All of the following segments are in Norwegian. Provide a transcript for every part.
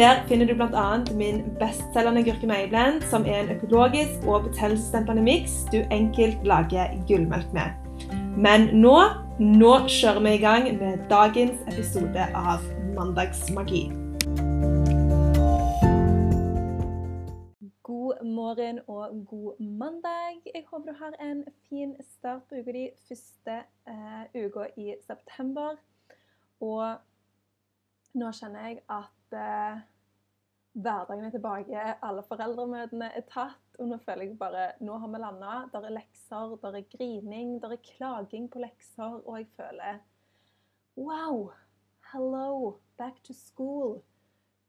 Der finner du bl.a. min bestselgende gurkemeieblend, som er en økologisk og betennelsesdempende miks du enkelt lager gullmelk med. Men nå, nå kjører vi i gang med dagens episode av Mandagsmagi. God morgen og god mandag. Jeg håper du har en fin start på uka di første eh, uka i september. Og nå kjenner jeg at uh, hverdagen er tilbake, alle foreldremøtene er tatt. Og nå føler jeg bare Nå har vi landa. Der er lekser, der er grining, der er klaging på lekser. Og jeg føler Wow! Hello! Back to school.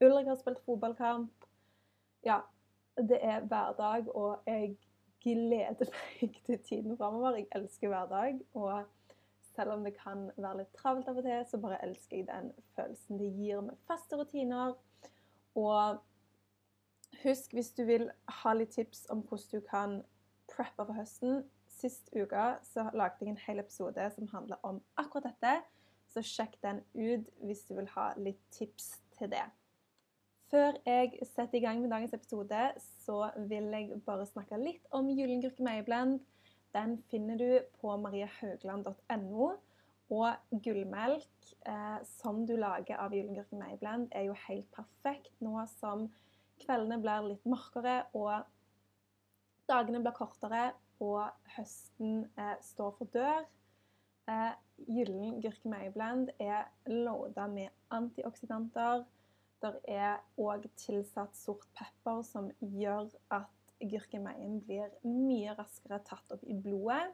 Ulrik har spilt fotballkamp. Ja, det er hverdag, og jeg gleder meg til tiden framover. Jeg elsker hverdag. Og selv om det kan være litt travelt av og til, så bare elsker jeg den følelsen det gir med faste rutiner. Og husk, hvis du vil ha litt tips om hvordan du kan preppe for høsten Sist uke så lagde jeg en hel episode som handler om akkurat dette. Så sjekk den ut hvis du vil ha litt tips til det. Før jeg setter i gang med dagens episode, så vil jeg bare snakke litt om Gyllen meieblend. Den finner du på mariahaugland.no. Og gullmelk eh, som du lager av Gyllen meieblend, er jo helt perfekt nå som kveldene blir litt mørkere og dagene blir kortere og høsten eh, står for dør. Eh, Gyllen meieblend er loada med antioksidanter. Der er òg tilsatt sort pepper, som gjør at gurkemeien blir mye raskere tatt opp i blodet.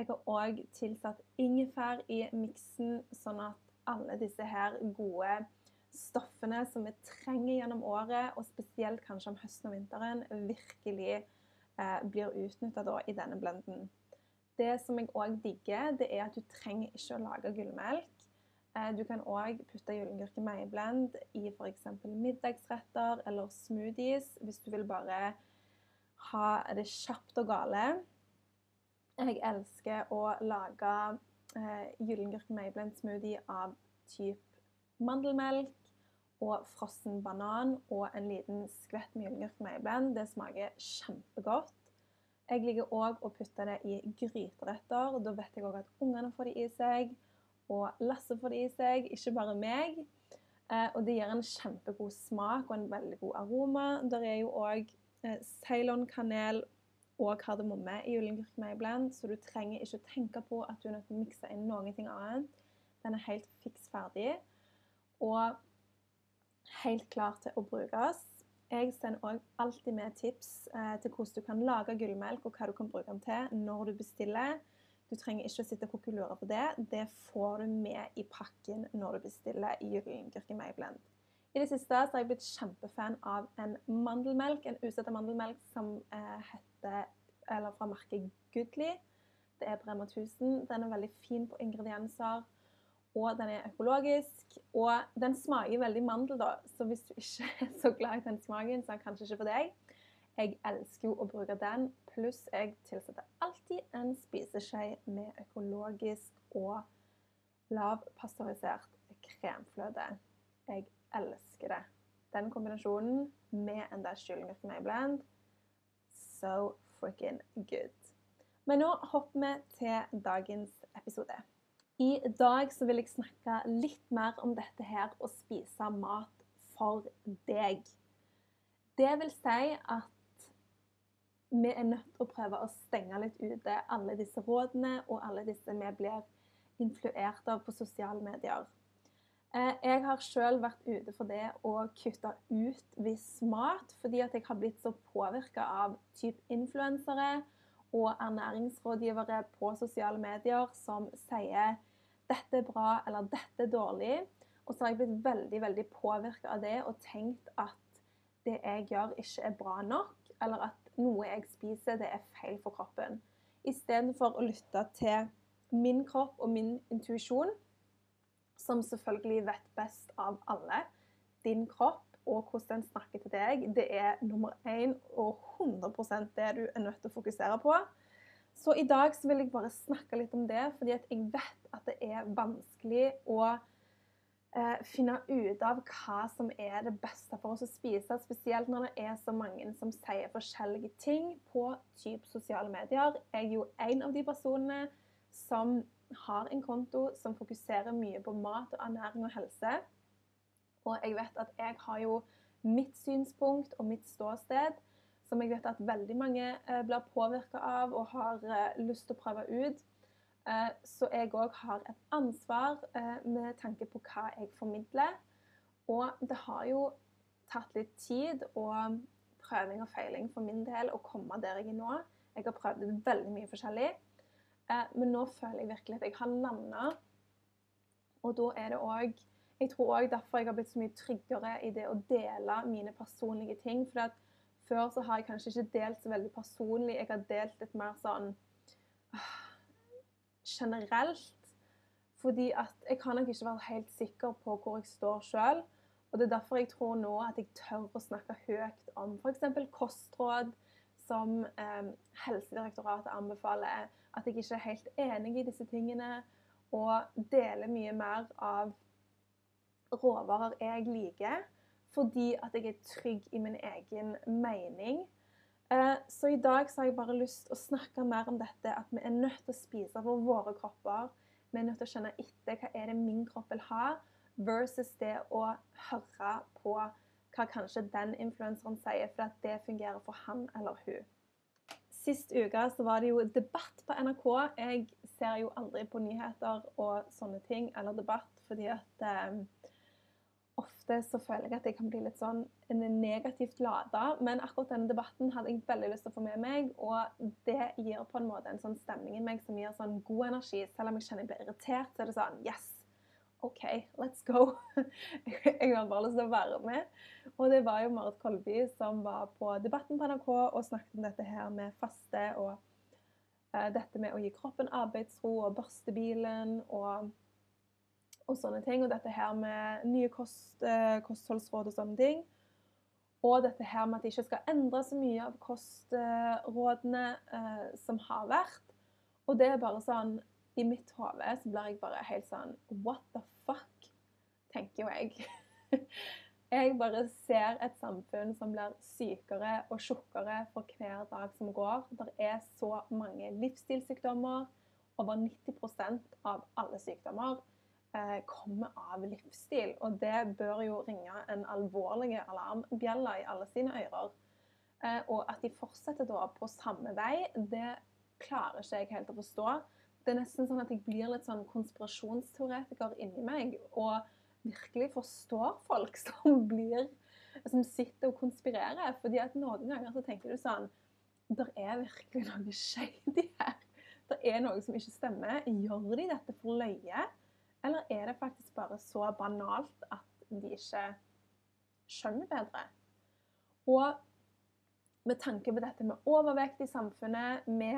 Jeg har òg tilsatt ingefær i miksen, sånn at alle disse her gode stoffene som vi trenger gjennom året, og spesielt kanskje om høsten og vinteren, virkelig eh, blir utnytta i denne blenden. Det som jeg òg digger, det er at du trenger ikke å lage gullmelk. Eh, du kan òg putte gyllengurke meieblend i f.eks. middagsretter eller smoothies hvis du vil bare ha det kjapt og gale. Jeg elsker å lage eh, gyllengurke meiblend smoothie av type mandelmelk og frossen banan og en liten skvett med gyllengurke meiblend. Det smaker kjempegodt. Jeg liker òg å putte det i gryteretter. Da vet jeg òg at ungene får det i seg, og Lasse får det i seg, ikke bare meg. Eh, og det gir en kjempegod smak og en veldig god aroma. Der er jo òg Eh, Ceylon-kanel og kardemomme i julegurkemeieblend, så du trenger ikke tenke på at du er nødt til å mikse inn noe annet. Den er helt fiks ferdig og helt klar til å brukes. Jeg sender òg alltid med tips eh, til hvordan du kan lage gullmelk, og hva du kan bruke den til når du bestiller. Du trenger ikke å sitte og koke lurer på det. Det får du med i pakken når du bestiller julegurkemeieblend. gurkemeieblend. I det siste så har jeg blitt kjempefan av en mandelmelk, en usetta mandelmelk som eh, heter Eller fra merket Goodly. Det er Brema 1000. Den er veldig fin på ingredienser, og den er økologisk. Og den smaker veldig mandel, da, så hvis du ikke er så glad i den smaken, så er den kanskje ikke for deg. Jeg elsker jo å bruke den, pluss jeg tilsetter alltid en spiseskje med økologisk og lavpasteurisert kremfløte. Jeg elsker det. Den kombinasjonen med en dash kyllingrømme blend so freaking good. Men nå hopper vi til dagens episode. I dag så vil jeg snakke litt mer om dette her å spise mat for deg. Det vil si at vi er nødt til å prøve å stenge litt ute alle disse rådene og alle disse vi blir influert av på sosiale medier. Eh, jeg har sjøl vært ute for det å kutte ut viss mat, fordi at jeg har blitt så påvirka av type influensere og ernæringsrådgivere på sosiale medier som sier 'dette er bra' eller 'dette er dårlig'. Og så har jeg blitt veldig veldig påvirka av det og tenkt at det jeg gjør, ikke er bra nok, eller at noe jeg spiser, det er feil for kroppen. istedenfor å lytte til min kropp og min intuisjon, som selvfølgelig vet best av alle. Din kropp og hvordan den snakker til deg, det er nummer én og 100% det du er nødt til å fokusere på. Så i dag så vil jeg bare snakke litt om det, fordi jeg vet at det er vanskelig å eh, finne ut av hva som er det beste for oss å spise, spesielt når det er så mange som sier forskjellige ting på typ sosiale medier. Jeg er jo en av de personene som har en konto som fokuserer mye på mat og ernæring og helse. Og jeg vet at jeg har jo mitt synspunkt og mitt ståsted, som jeg vet at veldig mange eh, blir påvirka av og har eh, lyst til å prøve ut. Eh, så jeg òg har et ansvar med tanke på hva jeg formidler. Og det har jo tatt litt tid og prøving og feiling for min del å komme der jeg er nå. Jeg har prøvd veldig mye forskjellig. Men nå føler jeg virkelig at jeg har landa. Og da er det òg jeg tror òg derfor jeg har blitt så mye tryggere i det å dele mine personlige ting. For at før så har jeg kanskje ikke delt så veldig personlig. Jeg har delt litt mer sånn uh, generelt. Fordi at jeg har nok ikke vært helt sikker på hvor jeg står sjøl. Og det er derfor jeg tror nå at jeg tør å snakke høyt om f.eks. kostråd som eh, Helsedirektoratet anbefaler. At jeg ikke er helt enig i disse tingene. Og deler mye mer av råvarer jeg liker, fordi at jeg er trygg i min egen mening. Eh, så i dag så har jeg bare lyst til å snakke mer om dette, at vi er nødt til å spise for våre kropper. Vi er nødt til å skjønne etter hva er det min kropp vil ha, versus det å høre på hva kanskje den influenseren sier, for at det fungerer for han eller hun. Sist uke så var det jo debatt på NRK. Jeg ser jo aldri på nyheter og sånne ting, eller debatt, fordi at eh, ofte så føler jeg at jeg kan bli litt sånn negativt lada. Men akkurat denne debatten hadde jeg veldig lyst til å få med meg, og det gir på en måte en sånn stemning i meg som gir sånn god energi. Selv om jeg kjenner jeg blir irritert, så er det sånn Yes! OK, let's go. jeg har bare lyst til å være med. Og det var jo Marit Kolby som var på Debatten på NRK og snakket om dette her med faste og uh, dette med å gi kroppen arbeidsro og børste bilen og og sånne ting. Og dette her med nye kost, eh, kostholdsråd og sånne ting. Og dette her med at de ikke skal endre så mye av kostrådene eh, som har vært. Og det er bare sånn I mitt hode så blir jeg bare helt sånn What the fuck? tenker jo jeg. jeg bare ser et samfunn som blir sykere og tjukkere for hver dag som går. Det er så mange livsstilssykdommer. Over 90% av alle sykdommer Eh, kommer av livsstil. Og det bør jo ringe en alvorlig alarmbjelle i alle sine ører. Eh, og at de fortsetter da på samme vei, det klarer ikke jeg helt å forstå. Det er nesten sånn at jeg blir litt sånn konspirasjonsteoretiker inni meg og virkelig forstår folk som blir som sitter og konspirerer. fordi at noen ganger så tenker du sånn Det er virkelig noe shady her. Det er noe som ikke stemmer. Gjør de dette for løye? Eller er det faktisk bare så banalt at de ikke skjønner bedre? Og med tanke på dette med overvekt i samfunnet Vi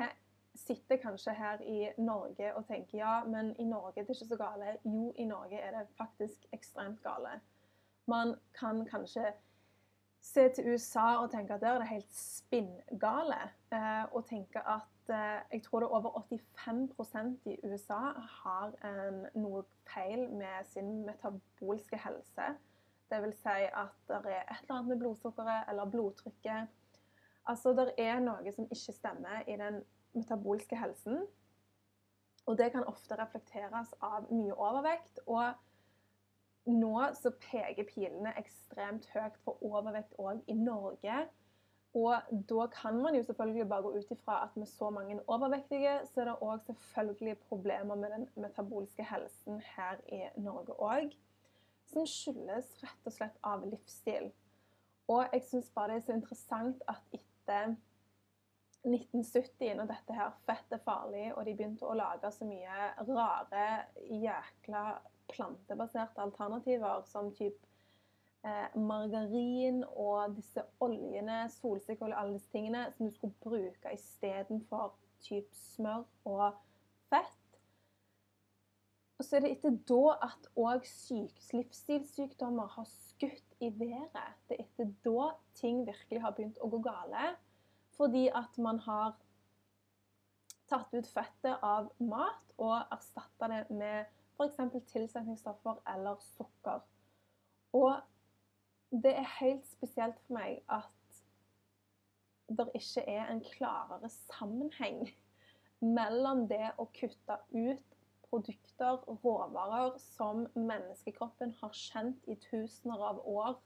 sitter kanskje her i Norge og tenker ja, men i Norge er det ikke så gale. Jo, i Norge er det faktisk ekstremt gale. Man kan kanskje se til USA og tenke at der er det helt spinngale. Eh, og tenke at Eh, jeg tror det er over 85% i USA har en, noe feil med sin metabolske helse. Det vil si at det er et eller annet med blodsukkeret eller blodtrykket. Altså, det er noe som ikke stemmer i den metabolske helsen. Og det kan ofte reflekteres av mye overvekt. Og nå så peker pilene ekstremt høyt for overvekt òg i Norge. Og da kan man jo selvfølgelig bare gå ut ifra at med så mange overvektige, så er det òg selvfølgelig problemer med den metabolske helsen her i Norge òg. Som skyldes rett og slett av livsstil. Og jeg syns bare det er så interessant at etter 1970, når dette her fett er farlig, og de begynte å lage så mye rare, jækla plantebaserte alternativer som type eh, margarin og disse oljene, solsikkeolje, alle disse tingene, som du skulle bruke istedenfor type smør og fett. Og så er det etter da at òg livsstilssykdommer har skutt i været. Det er etter da ting virkelig har begynt å gå gale. Fordi at man har tatt ut fettet av mat og erstatta det med f.eks. tilsetningsstoffer eller sukker. Og det er helt spesielt for meg at det ikke er en klarere sammenheng mellom det å kutte ut produkter, råvarer, som menneskekroppen har kjent i tusener av år,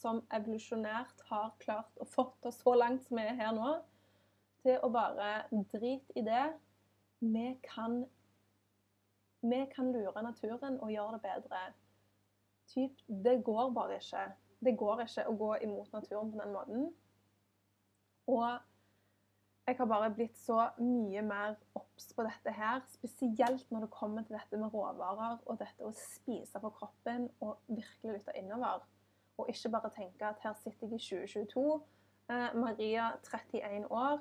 som evolusjonært har klart å fått oss så langt som vi er her nå, til å bare drite i det. Vi kan, vi kan lure naturen og gjøre det bedre. Typ, det går bare ikke. Det går ikke å gå imot naturen på den måten. Og jeg har bare blitt så mye mer obs på dette her. Spesielt når det kommer til dette med råvarer og dette å spise på kroppen og virkelig lytte innover. Og ikke bare tenke at her sitter jeg i 2022, eh, Maria 31 år.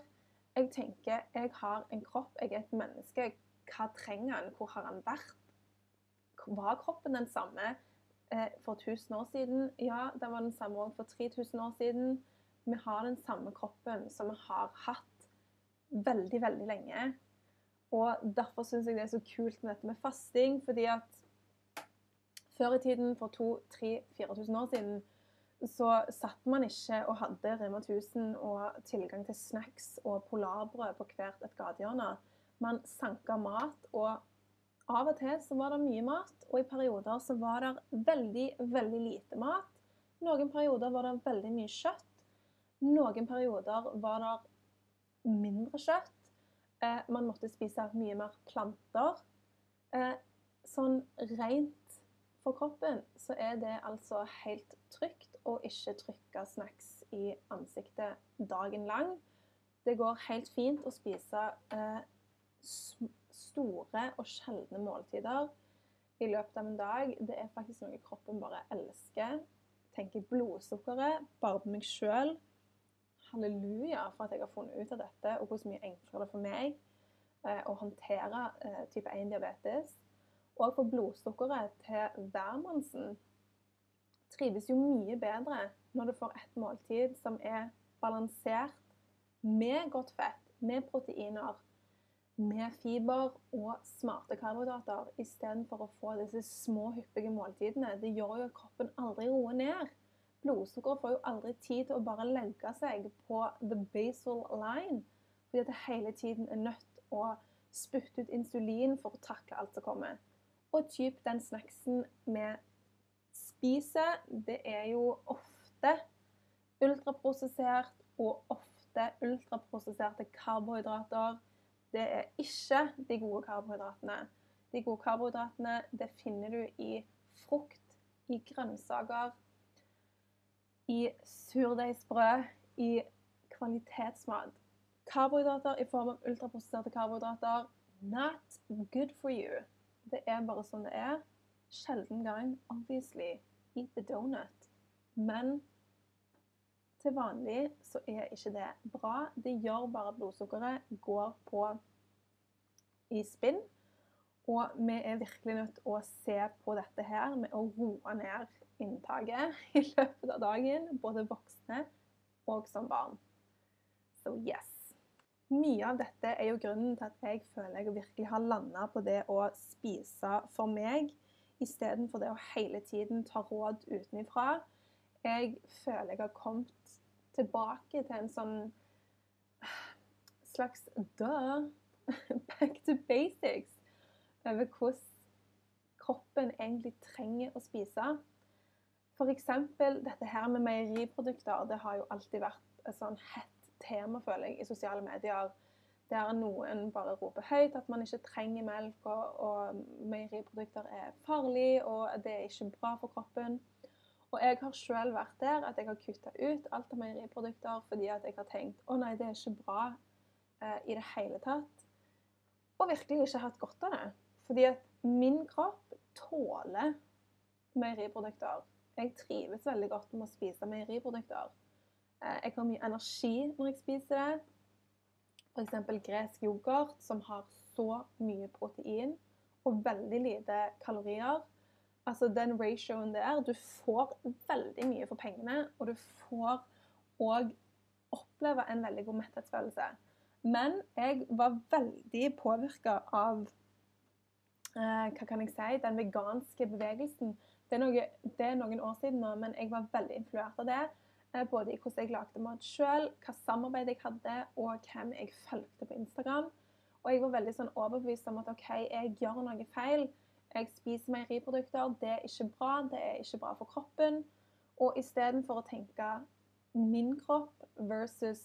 Jeg tenker jeg har en kropp, jeg er et menneske. Hva trenger han? Hvor har han vært? Var kroppen den samme eh, for 1000 år siden? Ja, den var den samme òg for 3000 år siden. Vi har den samme kroppen som vi har hatt veldig, veldig lenge. Og derfor syns jeg det er så kult med dette med fasting, fordi at før i tiden, for 2000-4000 år siden, så satt man ikke og hadde Rema 1000 og tilgang til snacks og polarbrød på hvert et gatehjørne. Man sanka mat, og av og til så var det mye mat, og i perioder så var det veldig, veldig lite mat. Noen perioder var det veldig mye kjøtt. Noen perioder var det mindre kjøtt. Eh, man måtte spise mye mer planter. Eh, sånn rent for kroppen så er det altså helt trygt å ikke trykke snacks i ansiktet dagen lang. Det går helt fint å spise eh, store og sjeldne måltider i løpet av en dag. Det er faktisk noe kroppen bare elsker. Tenker blodsukkeret bare på meg sjøl halleluja for at jeg har funnet ut av dette, og hvor mye enklere det er for meg eh, å håndtere eh, type 1-diabetes. Og for blodsukkeret til hvermannsen trives jo mye bedre når du får et måltid som er balansert med godt fett, med proteiner, med fiber og smarte karbohydrater, istedenfor å få disse små, hyppige måltidene. Det gjør jo at kroppen aldri roer ned blodsukkeret får jo aldri tid til å bare legge seg på the basal line. Fordi at det hele tiden er nødt å spytte ut insulin for å takle alt som kommer. Og typ den snacksen vi spiser, det er jo ofte ultraprosessert og ofte ultraprosesserte karbohydrater. Det er ikke de gode karbohydratene. De gode karbohydratene det finner du i frukt, i grønnsaker, i surdeigsbrød, i kvalitetsmat. Karbohydrater i form av ultraprosesserte karbohydrater not good for you. Det er bare sånn det er. Sjelden gang, obviously, eat the donut. Men til vanlig så er ikke det bra. Det gjør bare at blodsukkeret går på i spinn. Og vi er virkelig nødt til å se på dette her med å roe ned inntaket i løpet av dagen, både voksne og som barn. Så yes. Mye av dette er jo grunnen til at jeg føler jeg virkelig har landa på det å spise for meg, istedenfor det å hele tiden ta råd utenifra. Jeg føler jeg har kommet tilbake til en sånn slags duh, back to basics over hvordan kroppen egentlig trenger å spise. F.eks. dette her med meieriprodukter. Det har jo alltid vært et sånn hett tema, føler jeg, i sosiale medier. Der noen bare roper høyt at man ikke trenger melk, og, og meieriprodukter er farlig, og det er ikke bra for kroppen. Og jeg har sjøl vært der at jeg har kutta ut alt av meieriprodukter fordi at jeg har tenkt å nei, det er ikke bra eh, i det hele tatt. Og virkelig ikke hatt godt av det. Fordi at min kropp tåler meieriprodukter. Jeg trives veldig godt med å spise meieriprodukter. Eh, jeg har mye energi når jeg spiser det. f.eks. gresk yoghurt, som har så mye protein og veldig lite kalorier. Altså den ratioen der Du får veldig mye for pengene, og du får òg oppleve en veldig god metthetsfølelse. Men jeg var veldig påvirka av eh, hva kan jeg si, den veganske bevegelsen. Det er, noe, det er, noen år siden nå, men jeg var veldig influert av det. Eh, både i hvordan jeg lagde mat sjøl, hva samarbeid jeg hadde, og hvem jeg fulgte på Instagram. Og jeg var veldig sånn overbevist om at OK, jeg gjør noe feil. Jeg spiser meieriprodukter. Det er ikke bra. Det er ikke bra for kroppen. Og istedenfor å tenke min kropp versus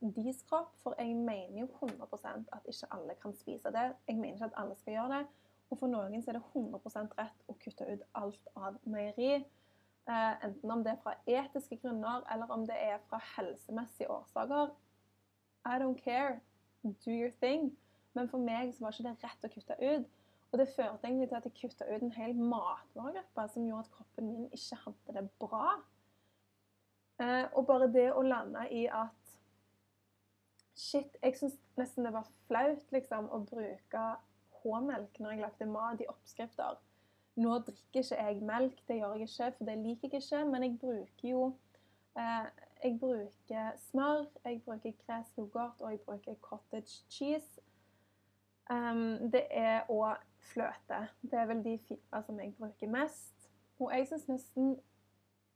deres kropp, for jeg mener jo 100% at ikke alle kan spise det. Jeg mener ikke at alle skal gjøre det. Og for noen så er det 100% rett å kutte ut alt av meieri. Eh, enten om det er fra etiske grunner, eller om det er fra helsemessige årsaker. I don't care. Do your thing. Men for meg så var ikke det rett å kutte ut. Og det førte egentlig til at jeg kutta ut en hel matvaregruppe som gjorde at kroppen min ikke hadde det bra. Eh, og bare det å lande i at Shit, jeg syns nesten det var flaut liksom, å bruke H-melk når jeg lagde mat i oppskrifter. Nå drikker ikke jeg melk, det gjør jeg ikke, for det liker jeg ikke. Men jeg bruker jo eh, Jeg bruker smør, jeg bruker gresk yoghurt og jeg bruker cottage cheese. Um, det er òg fløte. Det er vel de fire som jeg bruker mest. Og jeg syns nesten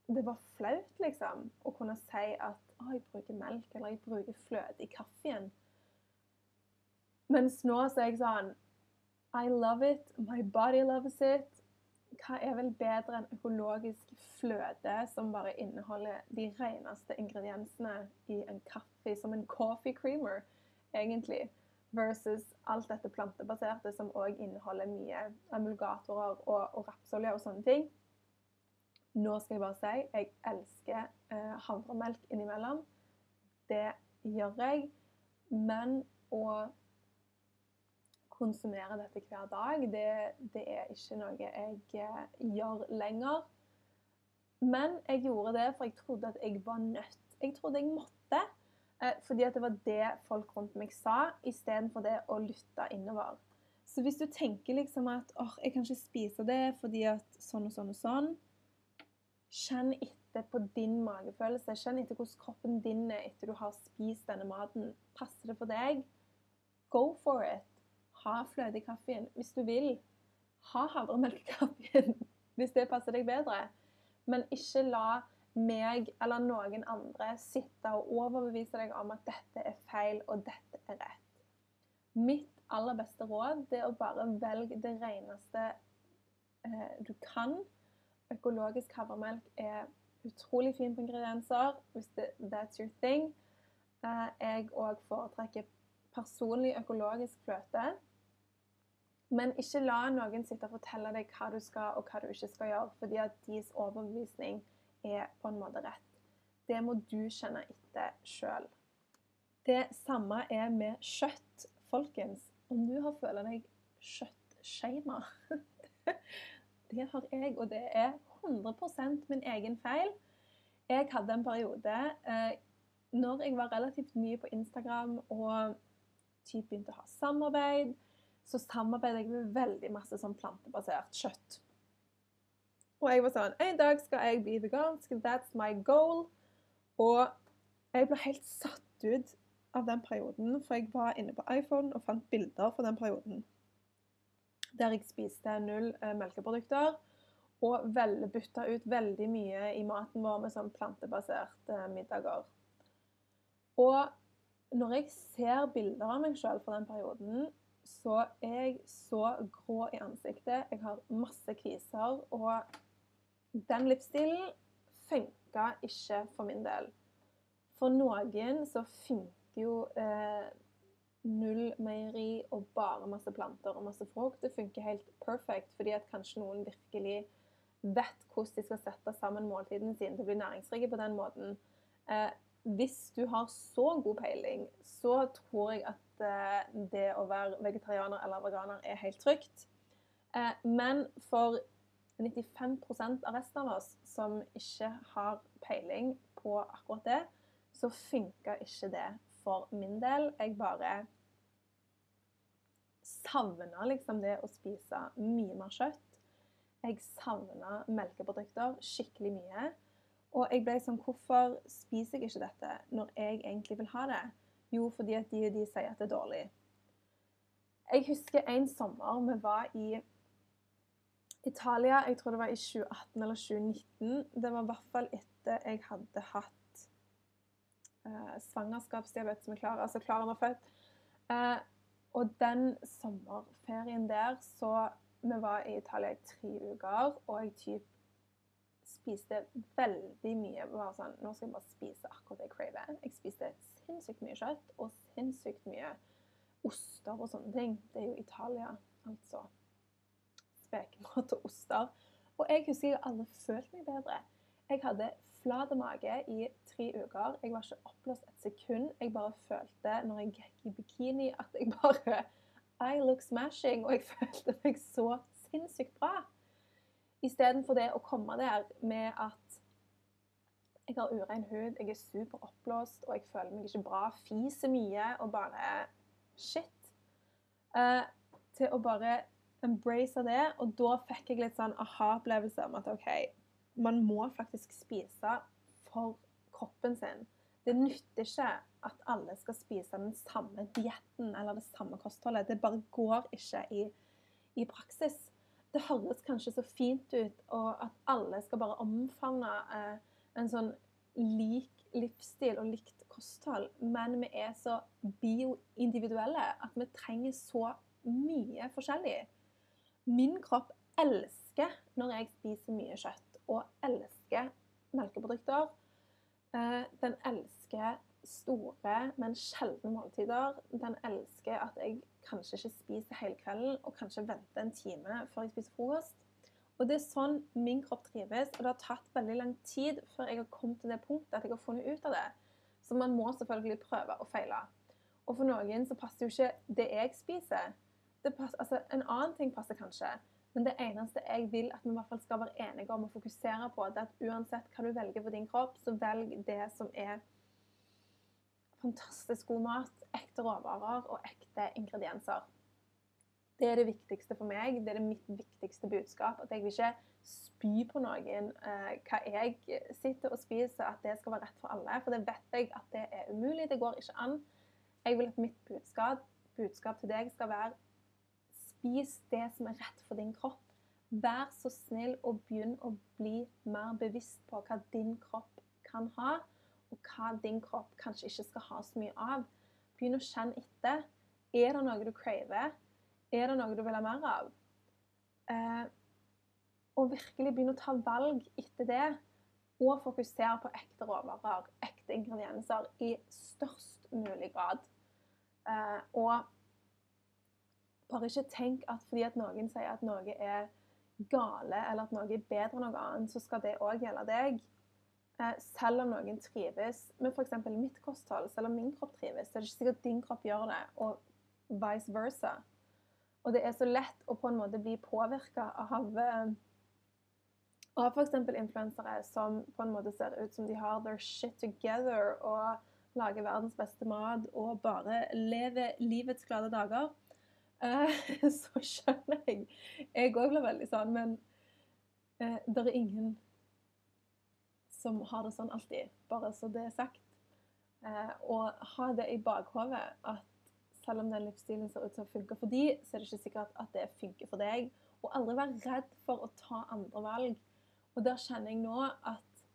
det var flaut, liksom, å kunne si at å, jeg bruker melk eller jeg bruker fløte i kaffen. Mens nå så er jeg sånn I love it. My body loves it. Hva er vel bedre enn økologisk fløte som bare inneholder de reneste ingrediensene i en kaffe, som en coffee creamer, egentlig, versus alt dette plantebaserte som òg inneholder mye emulgatorer og, og rapsolje og sånne ting. Nå skal jeg bare si jeg elsker eh, havremelk innimellom. Det gjør jeg. Men å konsumere dette hver dag, det, det er ikke noe jeg eh, gjør lenger. Men jeg gjorde det, for jeg trodde at jeg var nødt. Jeg trodde jeg måtte. Eh, fordi at det var det folk rundt meg sa, istedenfor det å lytte innover. Så hvis du tenker liksom at åh, jeg kan ikke spise det fordi at sånn og sånn og sånn Kjenn etter på din magefølelse. Kjenn etter hvordan kroppen din er etter du har spist denne maten. Passer det for deg? Go for it. Ha fløte i kaffen hvis du vil. Ha havremelk i kaffen hvis det passer deg bedre. Men ikke la meg eller noen andre sitte og overbevise deg om at dette er feil og dette er rett. Mitt aller beste råd er å bare velge det reneste eh, du kan økologisk havremelk er utrolig fin på ingredienser, hvis det, that's your thing. Uh, jeg òg foretrekker personlig økologisk fløte. Men ikke la noen sitte og fortelle deg hva du skal og hva du ikke skal gjøre, fordi at deres overbevisning er på en måte rett. Det må du kjenne etter sjøl. Det samme er med kjøtt, folkens. Om du har følt deg kjøttshama Det har jeg, og det er 100% min egen feil. Jeg hadde en periode eh, når jeg var relativt ny på Instagram og typ begynte å ha samarbeid, så samarbeider jeg med veldig masse sånn plantebasert kjøtt. Og jeg var sånn En dag skal jeg bli vegansk. That's my goal. Og jeg ble helt satt ut av den perioden, for jeg var inne på iPhone og fant bilder fra den perioden der jeg spiste null eh, melkeprodukter. Og vel, bytta ut veldig mye i maten vår med sånn plantebaserte eh, middager. Og når jeg ser bilder av meg sjøl fra den perioden, så er jeg så grå i ansiktet. Jeg har masse kviser. Og den livsstilen funka ikke for min del. For noen så funker jo eh, null meieri og bare masse planter og masse frukt. Det funker helt perfekt, fordi at kanskje noen virkelig vet hvordan de skal sette sammen måltidene sine til å bli næringsrike på den måten. Eh, hvis du har så god peiling, så tror jeg at eh, det å være vegetarianer eller veganer er helt trygt. Eh, men for 95% av resten av oss som ikke har peiling på akkurat det, så funker ikke det for min del. Jeg bare savna liksom det å spise mye mer kjøtt. Jeg savna melkeprodukter skikkelig mye. Og jeg ble sånn Hvorfor spiser jeg ikke dette når jeg egentlig vil ha det? Jo, fordi at de, de sier at det er dårlig. Jeg husker en sommer vi var i Italia. Jeg tror det var i 2018 eller 2019. Det var i hvert fall etter jeg hadde hatt uh, svangerskapsdiabetes med Klara. Altså Klara var født. Uh, og den sommerferien der så Vi var i Italia i tre uker, og jeg typ spiste veldig mye. Bare sånn, Nå skal jeg bare spise akkurat det jeg craver. Jeg spiste sinnssykt mye kjøtt og sinnssykt mye oster og sånne ting. Det er jo Italia, altså. Spekemat og oster. Og jeg husker jeg aldri følt meg bedre. Jeg hadde flat mage i tre uker. Jeg var ikke oppblåst et sekund. Jeg bare følte når jeg gikk i bikini, at jeg bare I look smashing. Og jeg følte meg så sinnssykt bra. Istedenfor det å komme der med at jeg har urein hud, jeg er super oppblåst og jeg føler meg ikke bra, fiser mye og bare Shit. Uh, til å bare embrace det. Og da fikk jeg litt sånn aha-opplevelse om at OK, man må faktisk spise for kroppen sin. Det nytter ikke at alle skal spise den samme dietten eller det samme kostholdet. Det bare går ikke i, i praksis. Det høres kanskje så fint ut og at alle skal bare omfavne eh, en sånn lik livsstil og likt kosthold, men vi er så bioindividuelle at vi trenger så mye forskjellig. Min kropp elsker når jeg spiser mye kjøtt, og elsker melkeprodukter. Eh, den elsker store, men sjeldne måltider. Den elsker at jeg kanskje ikke spiser hele kvelden, og kanskje venter en time før jeg spiser frokost. Og Det er sånn min kropp trives, og det har tatt veldig lang tid før jeg har kommet til det punktet at jeg har funnet ut av det. Så man må selvfølgelig prøve og feile. Og for noen så passer jo ikke det jeg spiser, passer, altså, en annen ting passer kanskje, men det eneste jeg vil at vi i hvert fall skal være enige om å fokusere på, det er at uansett hva du velger for din kropp, så velg det som er fantastisk god mat, ekte råvarer og ekte ingredienser. Det er det viktigste for meg. Det er det mitt viktigste budskap. At jeg vil ikke spy på noen eh, hva jeg sitter og spiser, at det skal være rett for alle. For det vet jeg at det er umulig. Det går ikke an. Jeg vil at mitt budskap, budskap til deg skal være Spis det som er rett for din kropp. Vær så snill og begynn å bli mer bevisst på hva din kropp kan ha, og hva din kropp kanskje ikke skal ha så mye av. Begynn å kjenne etter. Er det noe du craver? Er det noe du vil ha mer av? Eh, og virkelig begynne å ta valg etter det. Og fokusere på ekte råvarer, ekte ingredienser, i størst mulig grad. Eh, og bare ikke tenk at fordi at noen sier at noe er gale, eller at noe er bedre enn noe annet, så skal det òg gjelde deg. Eh, selv om noen trives med f.eks. mitt kosthold, selv om min kropp trives, så er det ikke sikkert din kropp gjør det, og vice versa. Og det er så lett å på en måte bli påvirka av, eh, av f.eks. influensere som på en måte ser ut som de har their shit together og lager verdens beste mat og bare lever livets glade dager. Eh, så skjønner jeg Jeg òg blir veldig sånn, men det er ingen som har det sånn alltid, bare så det er sagt. Eh, og ha det i bakhodet at selv om den livsstilen ser ut til å funke for de, så er det ikke sikkert at det funker for deg. Og aldri være redd for å ta andre valg. Og der kjenner jeg nå at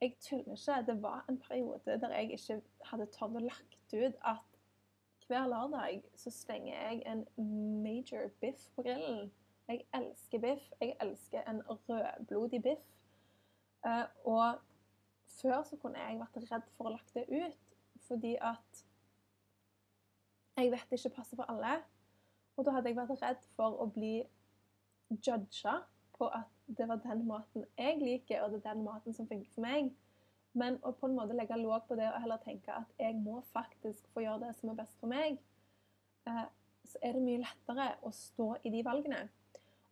jeg tuller ikke. Det var en periode der jeg ikke hadde tørt å lagt ut at hver lørdag så slenger jeg en major biff på grillen. Jeg elsker biff. Jeg elsker en rødblodig biff. Uh, og før så kunne jeg vært redd for å lage det ut, fordi at jeg vet det ikke passer for alle. Og da hadde jeg vært redd for å bli judga på at det var den maten jeg liker, og det er den maten som funker for meg. Men å på en måte legge låg på det og heller tenke at jeg må faktisk få gjøre det som er best for meg, eh, så er det mye lettere å stå i de valgene.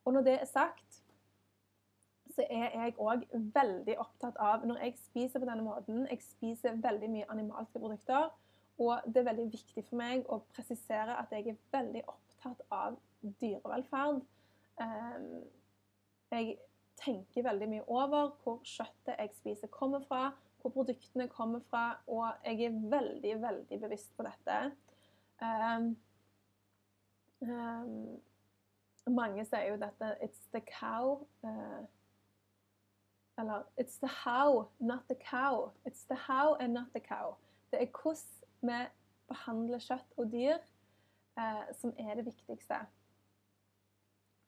Og når det er sagt, så er jeg òg veldig opptatt av Når jeg spiser på denne måten, jeg spiser veldig mye animalske produkter, Og det er veldig viktig for meg å presisere at jeg er veldig opptatt av dyrevelferd. Um, jeg tenker veldig mye over hvor kjøttet jeg spiser, kommer fra, hvor produktene kommer fra, og jeg er veldig, veldig bevisst på dette. Um, um, mange sier jo dette 'it's the cow'. Uh, eller 'it's the how, not the cow'. It's the how and not the cow. Det er hvordan vi behandler kjøtt og dyr eh, som er det viktigste.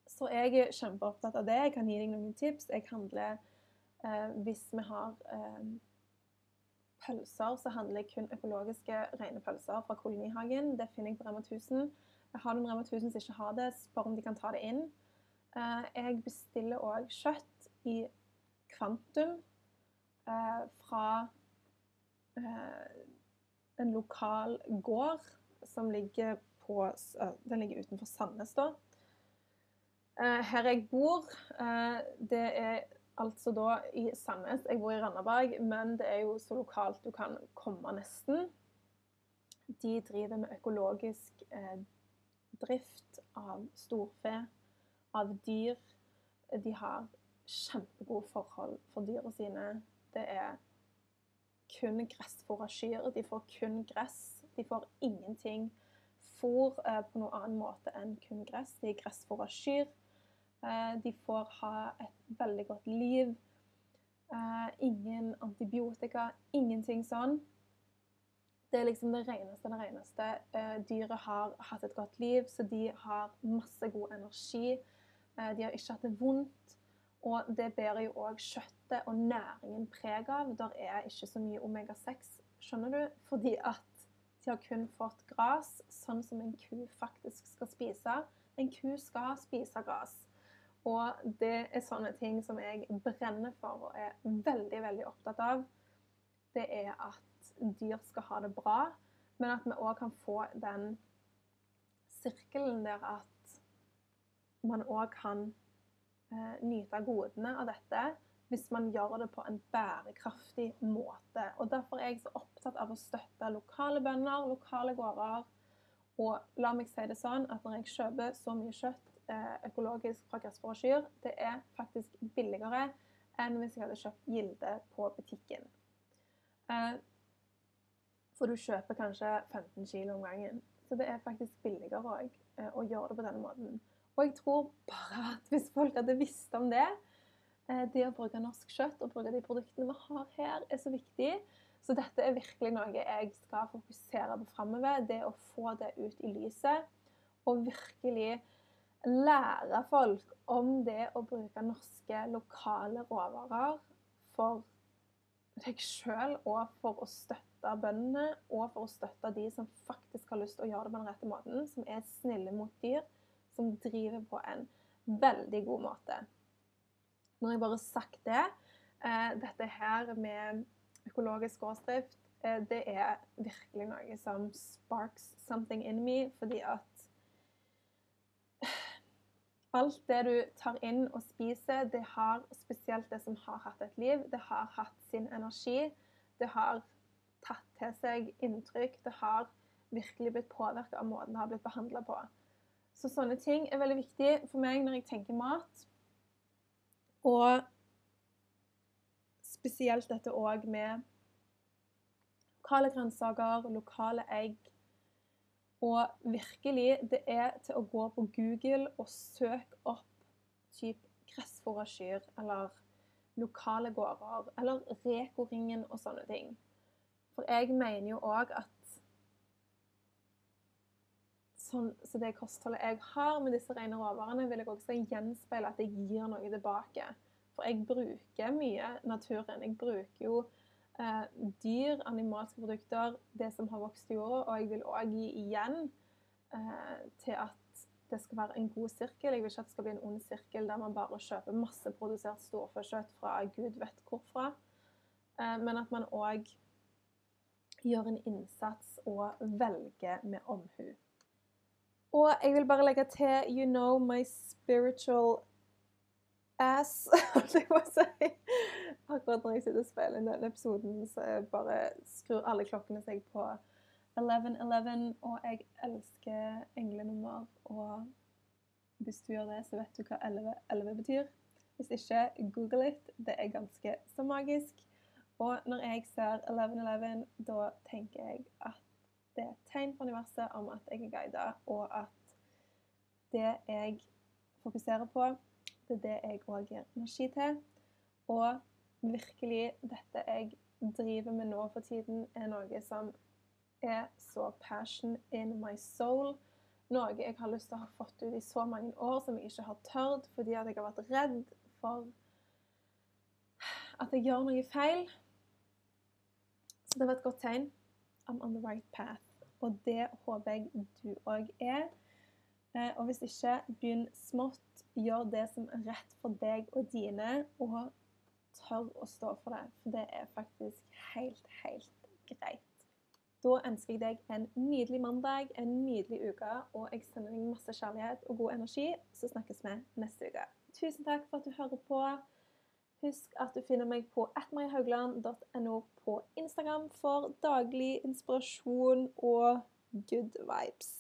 Så jeg er kjempeopptatt av det. Jeg kan gi deg noen tips. Jeg handler eh, Hvis vi har pølser, så handler jeg kun økologiske rene pølser fra Kolonihagen. Det finner jeg på Rema 1000. Har noen en Rema 1000 som ikke har det, spør om de kan ta det inn. Eh, jeg bestiller òg kjøtt i kvantum eh, fra eh, en lokal gård som ligger på Den ligger utenfor Sandnes, da. Her jeg bor, det er altså da i Sandnes. Jeg bor i Randaberg, men det er jo så lokalt du kan komme nesten. De driver med økologisk eh, drift av storfe, av dyr. De har kjempegode forhold for dyra sine. Det er kun gressfôra kyr. De får kun gress. De får ingenting fôr eh, på noen annen måte enn kun gress. De er gressfôra kyr. Eh, de får ha et veldig godt liv. Eh, ingen antibiotika, ingenting sånn. Det er liksom det reneste det reneste. Eh, dyret har hatt et godt liv, så de har masse god energi. Eh, de har ikke hatt det vondt. Og det bærer jo òg kjøttet og næringen preg av. Der er ikke så mye omega-6, skjønner du, fordi at de har kun fått gras, sånn som en ku faktisk skal spise. En ku skal spise gras. Og det er sånne ting som jeg brenner for og er veldig, veldig opptatt av. Det er at dyr skal ha det bra, men at vi òg kan få den sirkelen der at man òg kan eh, nyte godene av dette hvis man gjør det på en bærekraftig måte. Og Derfor er jeg så opptatt av å støtte lokale bønder, lokale gårder. Og la meg si det sånn at når jeg kjøper så mye kjøtt eh, økologisk fra gressfòra det er faktisk billigere enn hvis jeg hadde kjøpt Gilde på butikken. Eh, for du kjøper kanskje 15 kg om gangen. Så det er faktisk billigere òg å gjøre det på denne måten. Og jeg tror bare at hvis folk hadde visst om det eh, Det å bruke norsk kjøtt og bruke de produktene vi har her, er så viktig. Så dette er virkelig noe jeg skal fokusere på framover. Det å få det ut i lyset. Og virkelig lære folk om det å bruke norske, lokale råvarer for deg sjøl og for å støtte bøndene, og for å støtte de som faktisk har lyst til å gjøre det på den rette måten, som er snille mot dyr, som driver på en veldig god måte. Når jeg bare har sagt det eh, Dette her med økologisk gårdsdrift, eh, det er virkelig noe som sparks something in me, fordi at Alt det du tar inn og spiser, det har spesielt det som har hatt et liv, det har hatt sin energi. Det har tatt til seg inntrykk. Det har virkelig blitt påvirka av måten det har blitt behandla på. Så sånne ting er veldig viktig for meg når jeg tenker mat. Og spesielt dette òg med lokale grønnsaker, lokale egg. Og virkelig, det er til å gå på Google og søke opp type gressfòrakyr eller lokale gårder eller Reko-ringen og sånne ting. For jeg mener jo òg at sånn, Så det kostholdet jeg har med disse rene råvarene, vil jeg også gjenspeile at jeg gir noe tilbake. For jeg bruker mye naturen. Jeg bruker jo eh, dyr, animalske produkter, det som har vokst i jorda, og jeg vil òg gi igjen eh, til at det skal være en god sirkel. Jeg vil ikke at det skal bli en ond sirkel der man bare kjøper masseprodusert storfekjøtt fra gud vet hvorfra. Eh, men at man òg gjør en innsats og velger med omhu. Og jeg vil bare legge til You know my spiritual ass, holdt jeg si. Akkurat når jeg sitter og spiller inn denne episoden, så bare skrur alle klokkene seg på 1111, og jeg elsker englenummer. Og hvis du gjør det, så vet du hva 1111 betyr. Hvis ikke, google it. Det er ganske så magisk. Og når jeg ser 1111, da tenker jeg at det er et tegn fra universet om at jeg er guida, og at det jeg fokuserer på, det er det jeg òg gir energi til. Og virkelig, dette jeg driver med nå for tiden, er noe som er så passion in my soul. Noe jeg har lyst til å ha fått ut i så mange år som jeg ikke har tørt fordi at jeg har vært redd for at jeg gjør noe feil. Så det var et godt tegn. I'm on the right path. Og det håper jeg du òg er. Eh, og hvis ikke, begynn smått. Gjør det som er rett for deg og dine, og tør å stå for det. For det er faktisk helt, helt greit. Da ønsker jeg deg en nydelig mandag, en nydelig uke, og jeg sender deg masse kjærlighet og god energi. Så snakkes vi neste uke. Tusen takk for at du hører på. Husk at du finner meg på atmarihaugland.no på Instagram for daglig inspirasjon og good vibes.